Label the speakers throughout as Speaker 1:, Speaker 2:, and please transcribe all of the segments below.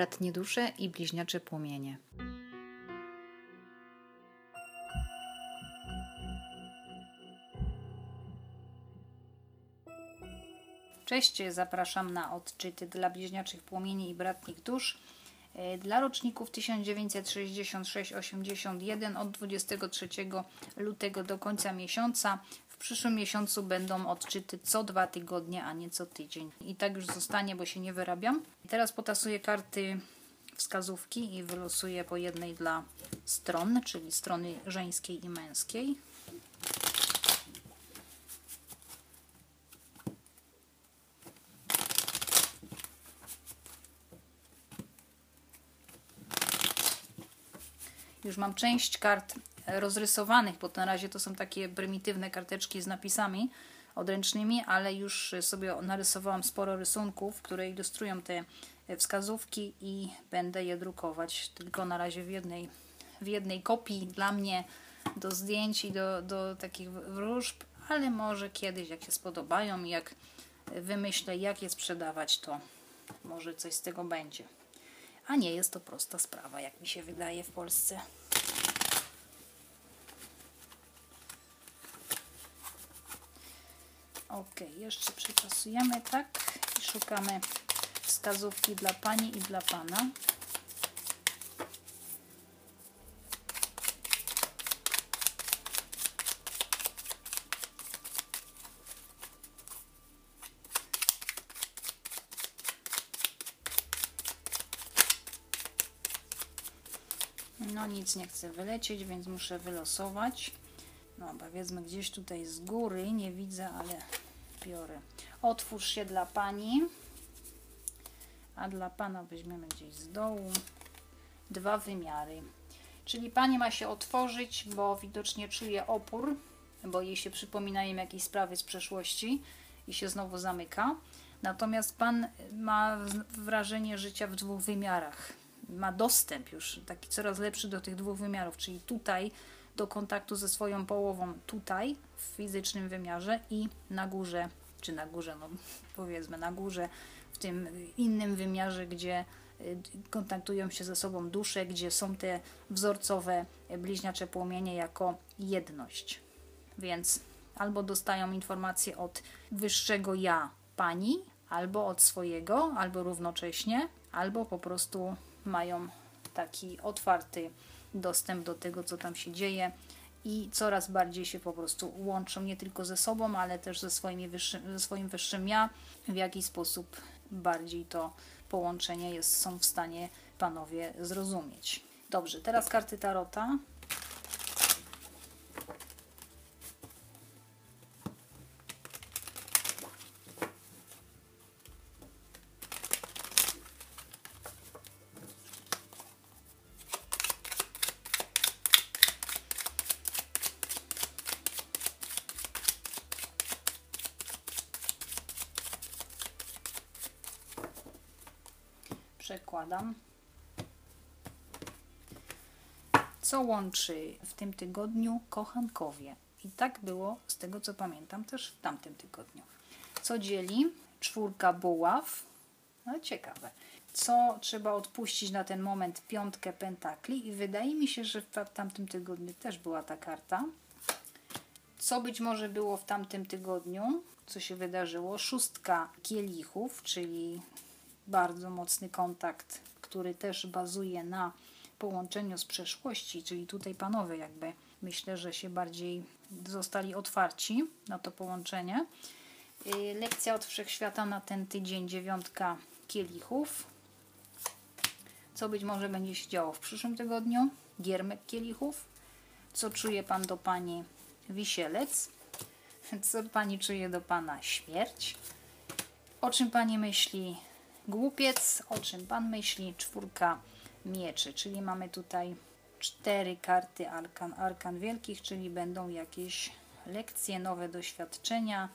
Speaker 1: bratnie dusze i bliźniacze płomienie. Cześć, zapraszam na odczyty dla bliźniaczych płomieni i bratnich dusz e, dla roczników 1966-81 od 23 lutego do końca miesiąca. Przyszłym miesiącu będą odczyty co dwa tygodnie, a nie co tydzień. I tak już zostanie, bo się nie wyrabiam. Teraz potasuję karty wskazówki i wylosuję po jednej dla stron, czyli strony żeńskiej i męskiej. Już mam część kart rozrysowanych, bo na razie to są takie prymitywne karteczki z napisami odręcznymi, ale już sobie narysowałam sporo rysunków, które ilustrują te wskazówki i będę je drukować tylko na razie w jednej, w jednej kopii dla mnie do zdjęć i do, do takich wróżb, ale może kiedyś jak się spodobają i jak wymyślę jak je sprzedawać, to może coś z tego będzie. A nie jest to prosta sprawa, jak mi się wydaje w Polsce. Ok, jeszcze przeczasujemy tak i szukamy wskazówki dla Pani i dla Pana. No nic nie chce wylecieć, więc muszę wylosować. No, powiedzmy gdzieś tutaj z góry, nie widzę, ale biorę. Otwórz się dla Pani, a dla Pana weźmiemy gdzieś z dołu. Dwa wymiary. Czyli Pani ma się otworzyć, bo widocznie czuje opór, bo jej się przypominają jakieś sprawy z przeszłości i się znowu zamyka. Natomiast Pan ma wrażenie życia w dwóch wymiarach ma dostęp już taki coraz lepszy do tych dwóch wymiarów, czyli tutaj do kontaktu ze swoją połową tutaj w fizycznym wymiarze i na górze, czy na górze, no powiedzmy na górze w tym innym wymiarze, gdzie y, kontaktują się ze sobą dusze, gdzie są te wzorcowe bliźniacze płomienie jako jedność. Więc albo dostają informacje od wyższego ja pani, albo od swojego, albo równocześnie, albo po prostu mają taki otwarty dostęp do tego, co tam się dzieje i coraz bardziej się po prostu łączą nie tylko ze sobą, ale też ze, swoimi wyższy, ze swoim wyższym ja, w jaki sposób bardziej to połączenie jest, są w stanie panowie zrozumieć. Dobrze, teraz karty Tarota. Przekładam. Co łączy w tym tygodniu kochankowie? I tak było, z tego co pamiętam, też w tamtym tygodniu. Co dzieli? Czwórka buław. No ciekawe. Co trzeba odpuścić na ten moment? Piątkę pentakli. I wydaje mi się, że w tamtym tygodniu też była ta karta. Co być może było w tamtym tygodniu? Co się wydarzyło? Szóstka kielichów, czyli bardzo mocny kontakt, który też bazuje na połączeniu z przeszłości, czyli tutaj panowie jakby myślę, że się bardziej zostali otwarci na to połączenie. Y, lekcja od wszechświata na ten tydzień, dziewiątka kielichów. Co być może będzie się działo w przyszłym tygodniu? Giermek kielichów. Co czuje pan do pani wisielec? Co pani czuje do pana śmierć? O czym pani myśli Głupiec, o czym Pan myśli? Czwórka mieczy, czyli mamy tutaj cztery karty arkan, arkan wielkich, czyli będą jakieś lekcje, nowe doświadczenia,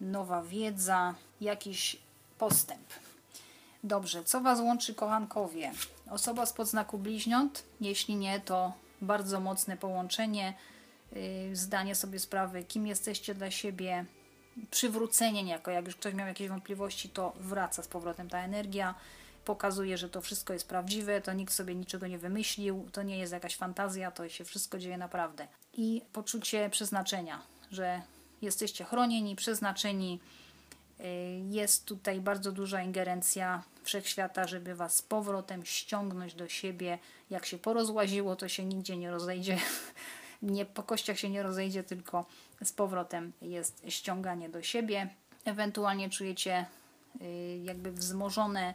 Speaker 1: nowa wiedza, jakiś postęp. Dobrze, co Was łączy, kochankowie? Osoba z podznaku bliźniąt? Jeśli nie, to bardzo mocne połączenie, yy, zdanie sobie sprawy, kim jesteście dla siebie, przywrócenie niejako, jak już ktoś miał jakieś wątpliwości, to wraca z powrotem ta energia. pokazuje, że to wszystko jest prawdziwe, to nikt sobie niczego nie wymyślił, to nie jest jakaś fantazja, to się wszystko dzieje naprawdę. I poczucie przeznaczenia, że jesteście chronieni, przeznaczeni. Y, jest tutaj bardzo duża ingerencja wszechświata, żeby was z powrotem ściągnąć do siebie. Jak się porozłaziło, to się nigdzie nie rozejdzie. Nie, po kościach się nie rozejdzie, tylko z powrotem jest ściąganie do siebie. Ewentualnie czujecie y, jakby wzmożone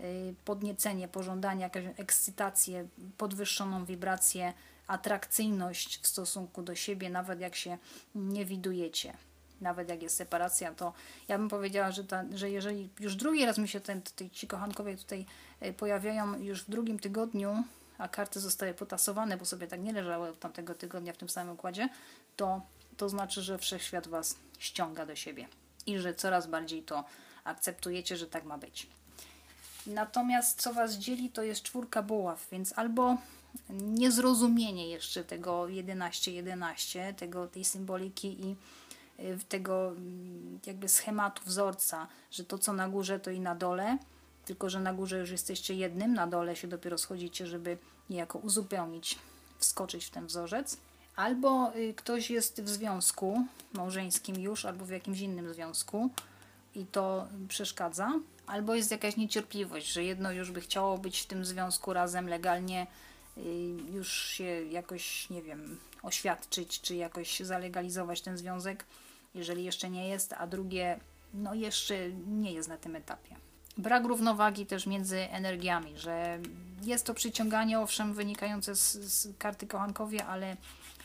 Speaker 1: y, podniecenie, pożądanie, jakąś ekscytację, podwyższoną wibrację, atrakcyjność w stosunku do siebie, nawet jak się nie widujecie. Nawet jak jest separacja, to ja bym powiedziała, że, ta, że jeżeli już drugi raz mi się ten, te, ci kochankowie tutaj y, pojawiają już w drugim tygodniu, a karty zostały potasowane, bo sobie tak nie leżały od tamtego tygodnia w tym samym układzie, to to znaczy, że wszechświat Was ściąga do siebie i że coraz bardziej to akceptujecie, że tak ma być. Natomiast co Was dzieli, to jest czwórka buław, więc albo niezrozumienie jeszcze tego 11-11, tego, tej symboliki i y, tego mm, jakby schematu wzorca, że to co na górze to i na dole, tylko że na górze już jesteście jednym, na dole się dopiero schodzicie, żeby niejako uzupełnić, wskoczyć w ten wzorzec. Albo y, ktoś jest w związku małżeńskim już, albo w jakimś innym związku i to przeszkadza, albo jest jakaś niecierpliwość, że jedno już by chciało być w tym związku razem legalnie, y, już się jakoś, nie wiem, oświadczyć, czy jakoś zalegalizować ten związek, jeżeli jeszcze nie jest, a drugie, no jeszcze nie jest na tym etapie. Brak równowagi też między energiami, że jest to przyciąganie, owszem, wynikające z, z karty kochankowie, ale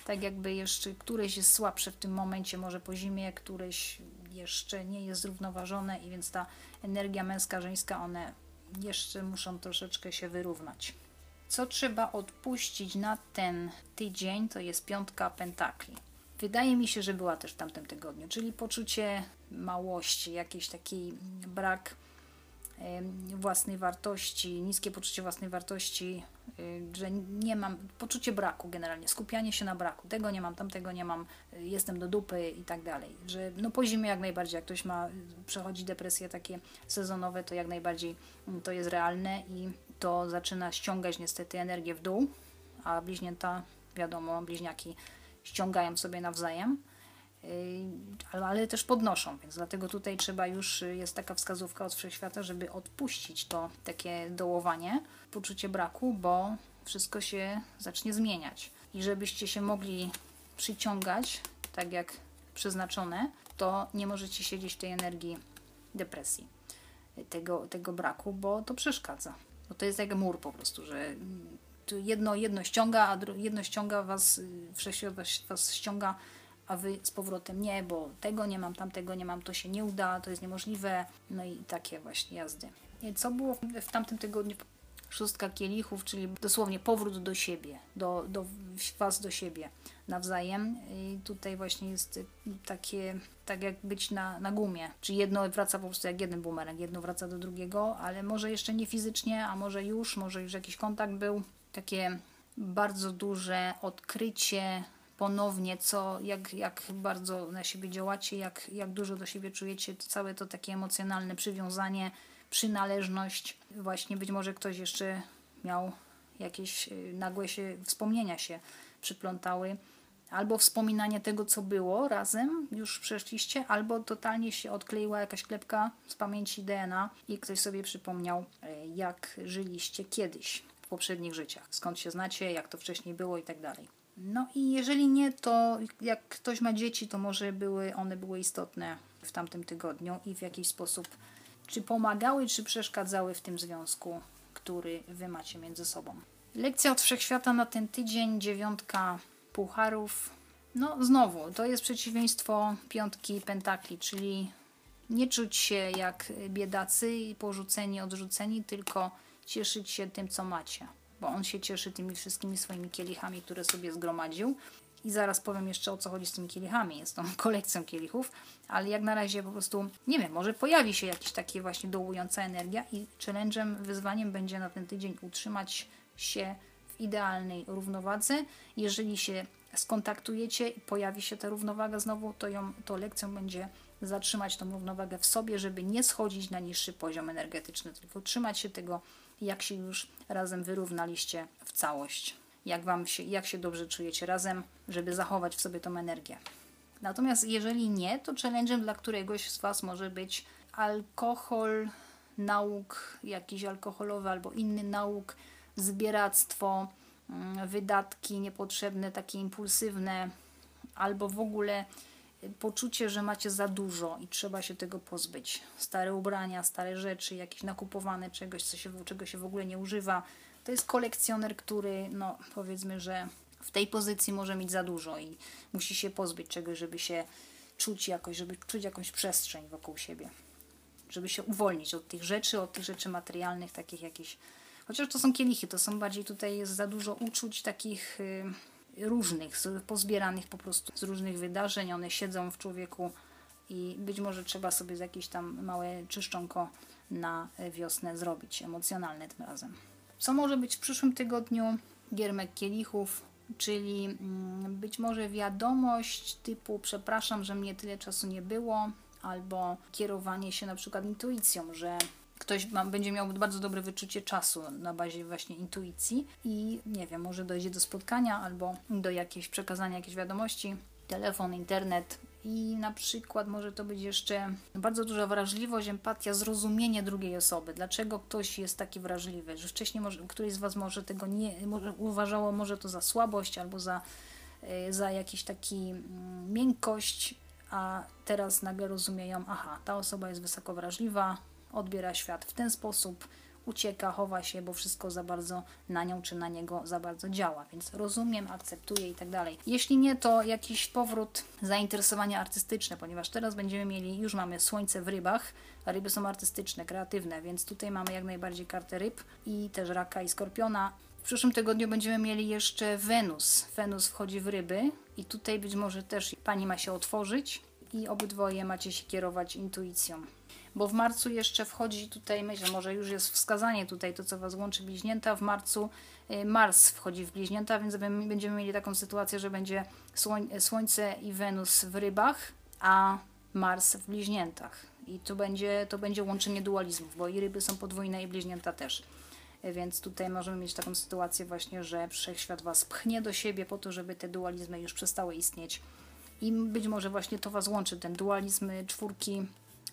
Speaker 1: tak jakby jeszcze któreś jest słabsze w tym momencie, może po zimie, któreś jeszcze nie jest zrównoważone i więc ta energia męska, żeńska, one jeszcze muszą troszeczkę się wyrównać. Co trzeba odpuścić na ten tydzień, to jest piątka pentakli. Wydaje mi się, że była też w tamtym tygodniu, czyli poczucie małości, jakiś taki brak własnej wartości, niskie poczucie własnej wartości, y, że nie mam, poczucie braku generalnie, skupianie się na braku, tego nie mam, tamtego nie mam, y, jestem do dupy i tak dalej, że no po zimie jak najbardziej, jak ktoś ma, przechodzi depresje takie sezonowe, to jak najbardziej mm, to jest realne i to zaczyna ściągać niestety energię w dół, a bliźnięta, wiadomo, bliźniaki ściągają sobie nawzajem, ale, też podnoszą, więc dlatego tutaj trzeba już, y, jest taka wskazówka od wszechświata, żeby odpuścić to takie dołowanie, poczucie braku, bo wszystko się zacznie zmieniać. I żebyście się mogli przyciągać tak jak przeznaczone, to nie możecie siedzieć w tej energii depresji, tego, tego braku, bo to przeszkadza. Bo to jest jak mur po prostu, że jedno, jedno ściąga, a jedno ściąga was, y, wszechświat was ściąga a wy z powrotem nie, bo tego nie mam, tamtego nie mam, to się nie uda, to jest niemożliwe. No i takie właśnie jazdy. Co było w tamtym tygodniu? Szóstka kielichów, czyli dosłownie powrót do siebie, do, do was do siebie nawzajem. I tutaj właśnie jest takie, tak jak być na, na gumie. Czyli jedno wraca po prostu jak jeden bumerang, jedno wraca do drugiego, ale może jeszcze nie fizycznie, a może już, może już jakiś kontakt był. Takie bardzo duże odkrycie ponownie, co, jak, jak bardzo na siebie działacie, jak, jak dużo do siebie czujecie, to całe to takie emocjonalne przywiązanie, przynależność. Właśnie być może ktoś jeszcze miał jakieś y, nagłe się wspomnienia się przyplątały, albo wspominanie tego, co było razem, już przeszliście, albo totalnie się odkleiła jakaś klepka z pamięci DNA i ktoś sobie przypomniał, y, jak żyliście kiedyś w poprzednich życiach, skąd się znacie, jak to wcześniej było i tak dalej. No i jeżeli nie, to jak ktoś ma dzieci, to może były one były istotne w tamtym tygodniu i w jakiś sposób czy pomagały, czy przeszkadzały w tym związku, który wy macie między sobą. Lekcja od wszechświata na ten tydzień, dziewiątka pucharów. No znowu, to jest przeciwieństwo piątki pentakli, czyli nie czuć się jak biedacy i porzuceni, odrzuceni, tylko cieszyć się tym, co macie bo on się cieszy tymi wszystkimi swoimi kielichami, które sobie zgromadził. I zaraz powiem jeszcze o co chodzi z tymi kielichami. Jest tą kolekcją kielichów, ale jak na razie po prostu, nie wiem, może pojawi się jakaś taka właśnie dołująca energia i challenge'em, wyzwaniem będzie na ten tydzień utrzymać się w idealnej równowadze. Jeżeli się skontaktujecie i pojawi się ta równowaga znowu, to, ją, to lekcją będzie zatrzymać tą równowagę w sobie, żeby nie schodzić na niższy poziom energetyczny, tylko trzymać się tego, jak się już razem wyrównaliście w całość. Jak, wam się, jak się dobrze czujecie razem, żeby zachować w sobie tą energię. Natomiast jeżeli nie, to challenge'em dla któregoś z Was może być alkohol, nauk jakiś alkoholowy albo inny nauk, zbieractwo, mm, wydatki niepotrzebne, takie impulsywne, albo w ogóle poczucie, że macie za dużo i trzeba się tego pozbyć. Stare ubrania, stare rzeczy, jakieś nakupowane czegoś, co się, czego się w ogóle nie używa. To jest kolekcjoner, który, no powiedzmy, że w tej pozycji może mieć za dużo i musi się pozbyć czegoś, żeby się czuć jakoś, żeby czuć jakąś przestrzeń wokół siebie. Żeby się uwolnić od tych rzeczy, od tych rzeczy materialnych, takich jakichś. Chociaż to są kielichy, to są bardziej tutaj jest za dużo uczuć takich. Yy, różnych, pozbieranych po prostu z różnych wydarzeń. One siedzą w człowieku i być może trzeba sobie jakieś tam małe czyszczonko na wiosnę zrobić, emocjonalne tym razem. Co może być w przyszłym tygodniu? Giermek kielichów, czyli mm, być może wiadomość typu przepraszam, że mnie tyle czasu nie było, albo kierowanie się na przykład intuicją, że ktoś ma, będzie miał bardzo dobre wyczucie czasu na bazie właśnie intuicji i nie wiem, może dojdzie do spotkania albo do jakiegoś przekazania jakiejś wiadomości, telefon, internet i na przykład może to być jeszcze bardzo duża wrażliwość, empatia, zrozumienie drugiej osoby. Dlaczego ktoś jest taki wrażliwy, że wcześniej może, któryś z Was może tego nie może, uważało może to za słabość albo za, e, za jakiś taki mm, miękkość, a teraz nagle rozumieją, aha, ta osoba jest wysoko wrażliwa, odbiera świat w ten sposób, ucieka, chowa się, bo wszystko za bardzo na nią czy na niego za bardzo działa, więc rozumiem, akceptuję i tak dalej. Jeśli nie, to jakiś powrót zainteresowania artystyczne, ponieważ teraz będziemy mieli, już mamy słońce w rybach, a ryby są artystyczne, kreatywne, więc tutaj mamy jak najbardziej kartę ryb i też raka i skorpiona. W przyszłym tygodniu będziemy mieli jeszcze Wenus. Wenus wchodzi w ryby i tutaj być może też pani ma się otworzyć i obydwoje macie się kierować intuicją bo w marcu jeszcze wchodzi tutaj, myślę, może już jest wskazanie tutaj, to co Was łączy bliźnięta, w marcu y, Mars wchodzi w bliźnięta, więc będziemy mieli taką sytuację, że będzie Słońce i Wenus w rybach, a Mars w bliźniętach. I to będzie, to będzie łączenie dualizmów, bo i ryby są podwójne i bliźnięta też. Więc tutaj możemy mieć taką sytuację właśnie, że wszechświat Was pchnie do siebie po to, żeby te dualizmy już przestały istnieć. I być może właśnie to Was łączy, ten dualizm czwórki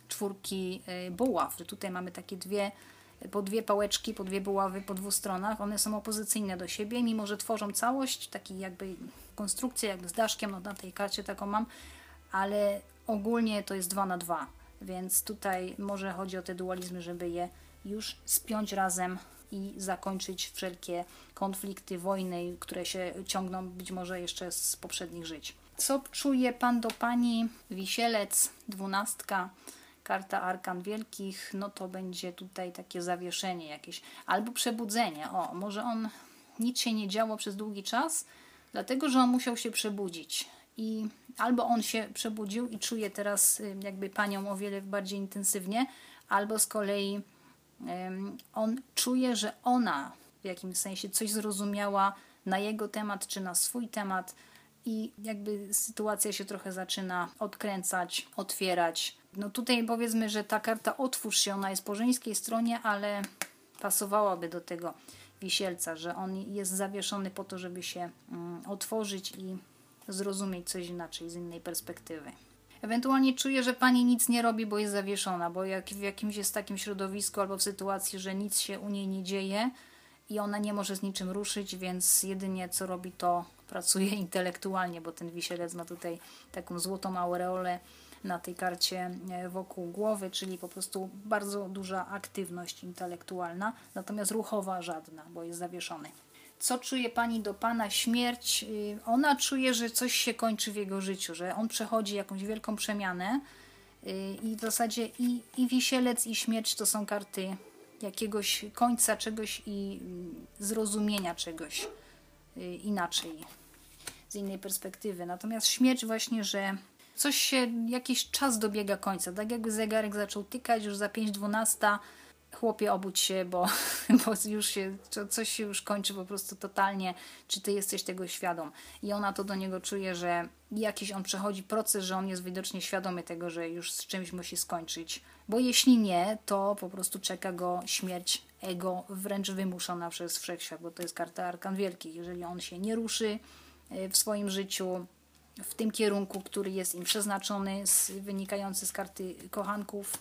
Speaker 1: czwórki y, buław, tutaj mamy takie dwie, po dwie pałeczki, po dwie buławy po dwóch stronach, one są opozycyjne do siebie, mimo że tworzą całość, taki jakby konstrukcję, jakby z daszkiem, no na tej karcie taką mam, ale ogólnie to jest dwa na dwa, więc tutaj może chodzi o te dualizmy, żeby je już spiąć razem i zakończyć wszelkie konflikty, wojny, które się ciągną być może jeszcze z poprzednich żyć. Co czuje Pan do Pani? Wisielec, dwunastka, karta arkan wielkich, no to będzie tutaj takie zawieszenie jakieś, albo przebudzenie. O, może on nic się nie działo przez długi czas, dlatego że on musiał się przebudzić. I albo on się przebudził i czuje teraz jakby panią o wiele bardziej intensywnie, albo z kolei on czuje, że ona w jakimś sensie coś zrozumiała na jego temat czy na swój temat i jakby sytuacja się trochę zaczyna odkręcać, otwierać, no tutaj powiedzmy, że ta karta otwórz się, ona jest po żeńskiej stronie, ale pasowałaby do tego wisielca, że on jest zawieszony po to, żeby się mm, otworzyć i zrozumieć coś inaczej, z innej perspektywy. Ewentualnie czuje, że pani nic nie robi, bo jest zawieszona, bo jak w jakimś jest takim środowisku albo w sytuacji, że nic się u niej nie dzieje i ona nie może z niczym ruszyć, więc jedynie co robi to pracuje intelektualnie, bo ten wisielec ma tutaj taką złotą aureolę na tej karcie e, wokół głowy, czyli po prostu bardzo duża aktywność intelektualna, natomiast ruchowa żadna, bo jest zawieszony. Co czuje pani do pana? Śmierć. Y, ona czuje, że coś się kończy w jego życiu, że on przechodzi jakąś wielką przemianę y, i w zasadzie i, i wisielec, i śmierć to są karty jakiegoś końca czegoś i y, zrozumienia czegoś inaczej, z innej perspektywy. Natomiast śmierć właśnie, że coś się, jakiś czas dobiega końca, tak jakby zegarek zaczął tykać już za 5.12, chłopie obudź się, bo, bo już się, coś się już kończy po prostu totalnie, czy ty jesteś tego świadom. I ona to do niego czuje, że jakiś on przechodzi proces, że on jest widocznie świadomy tego, że już z czymś musi skończyć. Bo jeśli nie, to po prostu czeka go śmierć ego, wręcz wymuszona przez wszechświat, bo to jest karta Arkan Wielkich. Jeżeli on się nie ruszy e, w swoim życiu, w tym kierunku, który jest im przeznaczony, z, wynikający z karty kochanków,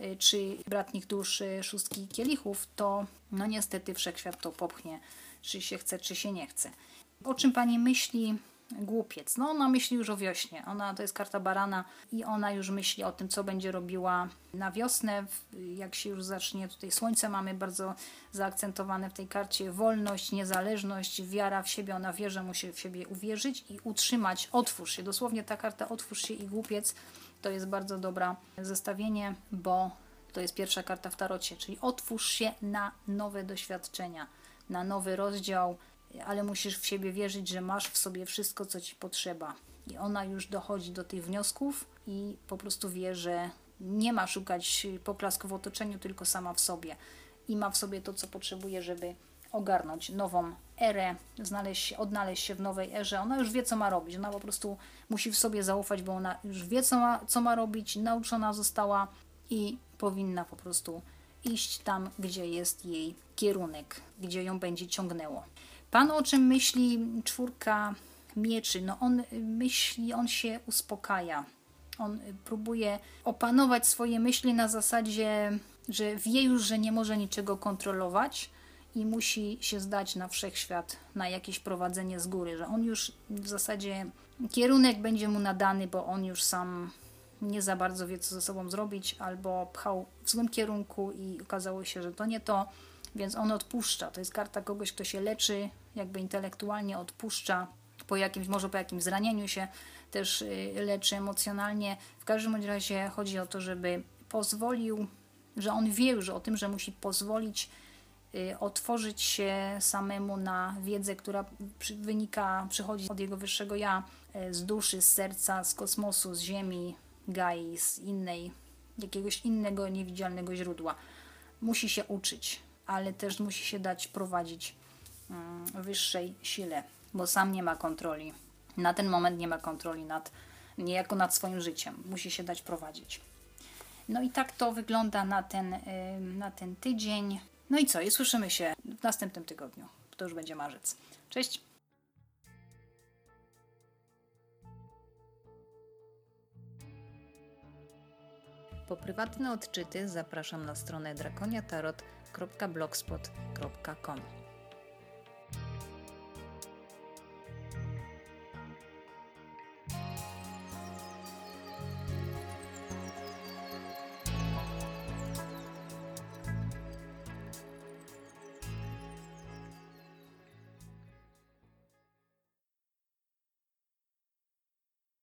Speaker 1: Y, czy bratnich dusz y, szóstki kielichów, to no niestety wszechświat to popchnie, czy się chce, czy się nie chce. O czym pani myśli? Głupiec. No ona myśli już o wiośnie. Ona to jest karta barana i ona już myśli o tym, co będzie robiła na wiosnę. Jak się już zacznie, tutaj słońce mamy bardzo zaakcentowane w tej karcie. Wolność, niezależność, wiara w siebie. Ona wie, że musi w siebie uwierzyć i utrzymać. Otwórz się. Dosłownie ta karta otwórz się i głupiec to jest bardzo dobre zestawienie, bo to jest pierwsza karta w tarocie, czyli otwórz się na nowe doświadczenia, na nowy rozdział, ale musisz w siebie wierzyć, że masz w sobie wszystko, co ci potrzeba. I ona już dochodzi do tych wniosków i po prostu wie, że nie ma szukać poklasku w otoczeniu, tylko sama w sobie. I ma w sobie to, co potrzebuje, żeby ogarnąć nową erę, znaleźć odnaleźć się w nowej erze. Ona już wie, co ma robić. Ona po prostu musi w sobie zaufać, bo ona już wie, co ma, co ma robić, nauczona została i powinna po prostu iść tam, gdzie jest jej kierunek, gdzie ją będzie ciągnęło. Pan o czym myśli czwórka mieczy? No on myśli, on się uspokaja. On próbuje opanować swoje myśli na zasadzie, że wie już, że nie może niczego kontrolować, i musi się zdać na wszechświat, na jakieś prowadzenie z góry, że on już w zasadzie kierunek będzie mu nadany, bo on już sam nie za bardzo wie, co ze sobą zrobić, albo pchał w złym kierunku i okazało się, że to nie to, więc on odpuszcza. To jest karta kogoś, kto się leczy, jakby intelektualnie odpuszcza, po jakimś, może po jakimś zranieniu się też y, leczy emocjonalnie. W każdym razie chodzi o to, żeby pozwolił, że on wie już o tym, że musi pozwolić Y, otworzyć się samemu na wiedzę, która wynika, przychodzi od jego wyższego ja, y, z duszy, z serca, z kosmosu, z ziemi, Gai, z innej, jakiegoś innego niewidzialnego źródła. Musi się uczyć, ale też musi się dać prowadzić mm, wyższej sile, bo sam nie ma kontroli. Na ten moment nie ma kontroli nad, niejako nad swoim życiem. Musi się dać prowadzić. No i tak to wygląda na ten, y, na ten tydzień. No i co? I słyszymy się w następnym tygodniu. To już będzie marzec. Cześć! Po prywatne odczyty zapraszam na stronę drakoniatarot.blogspot.com.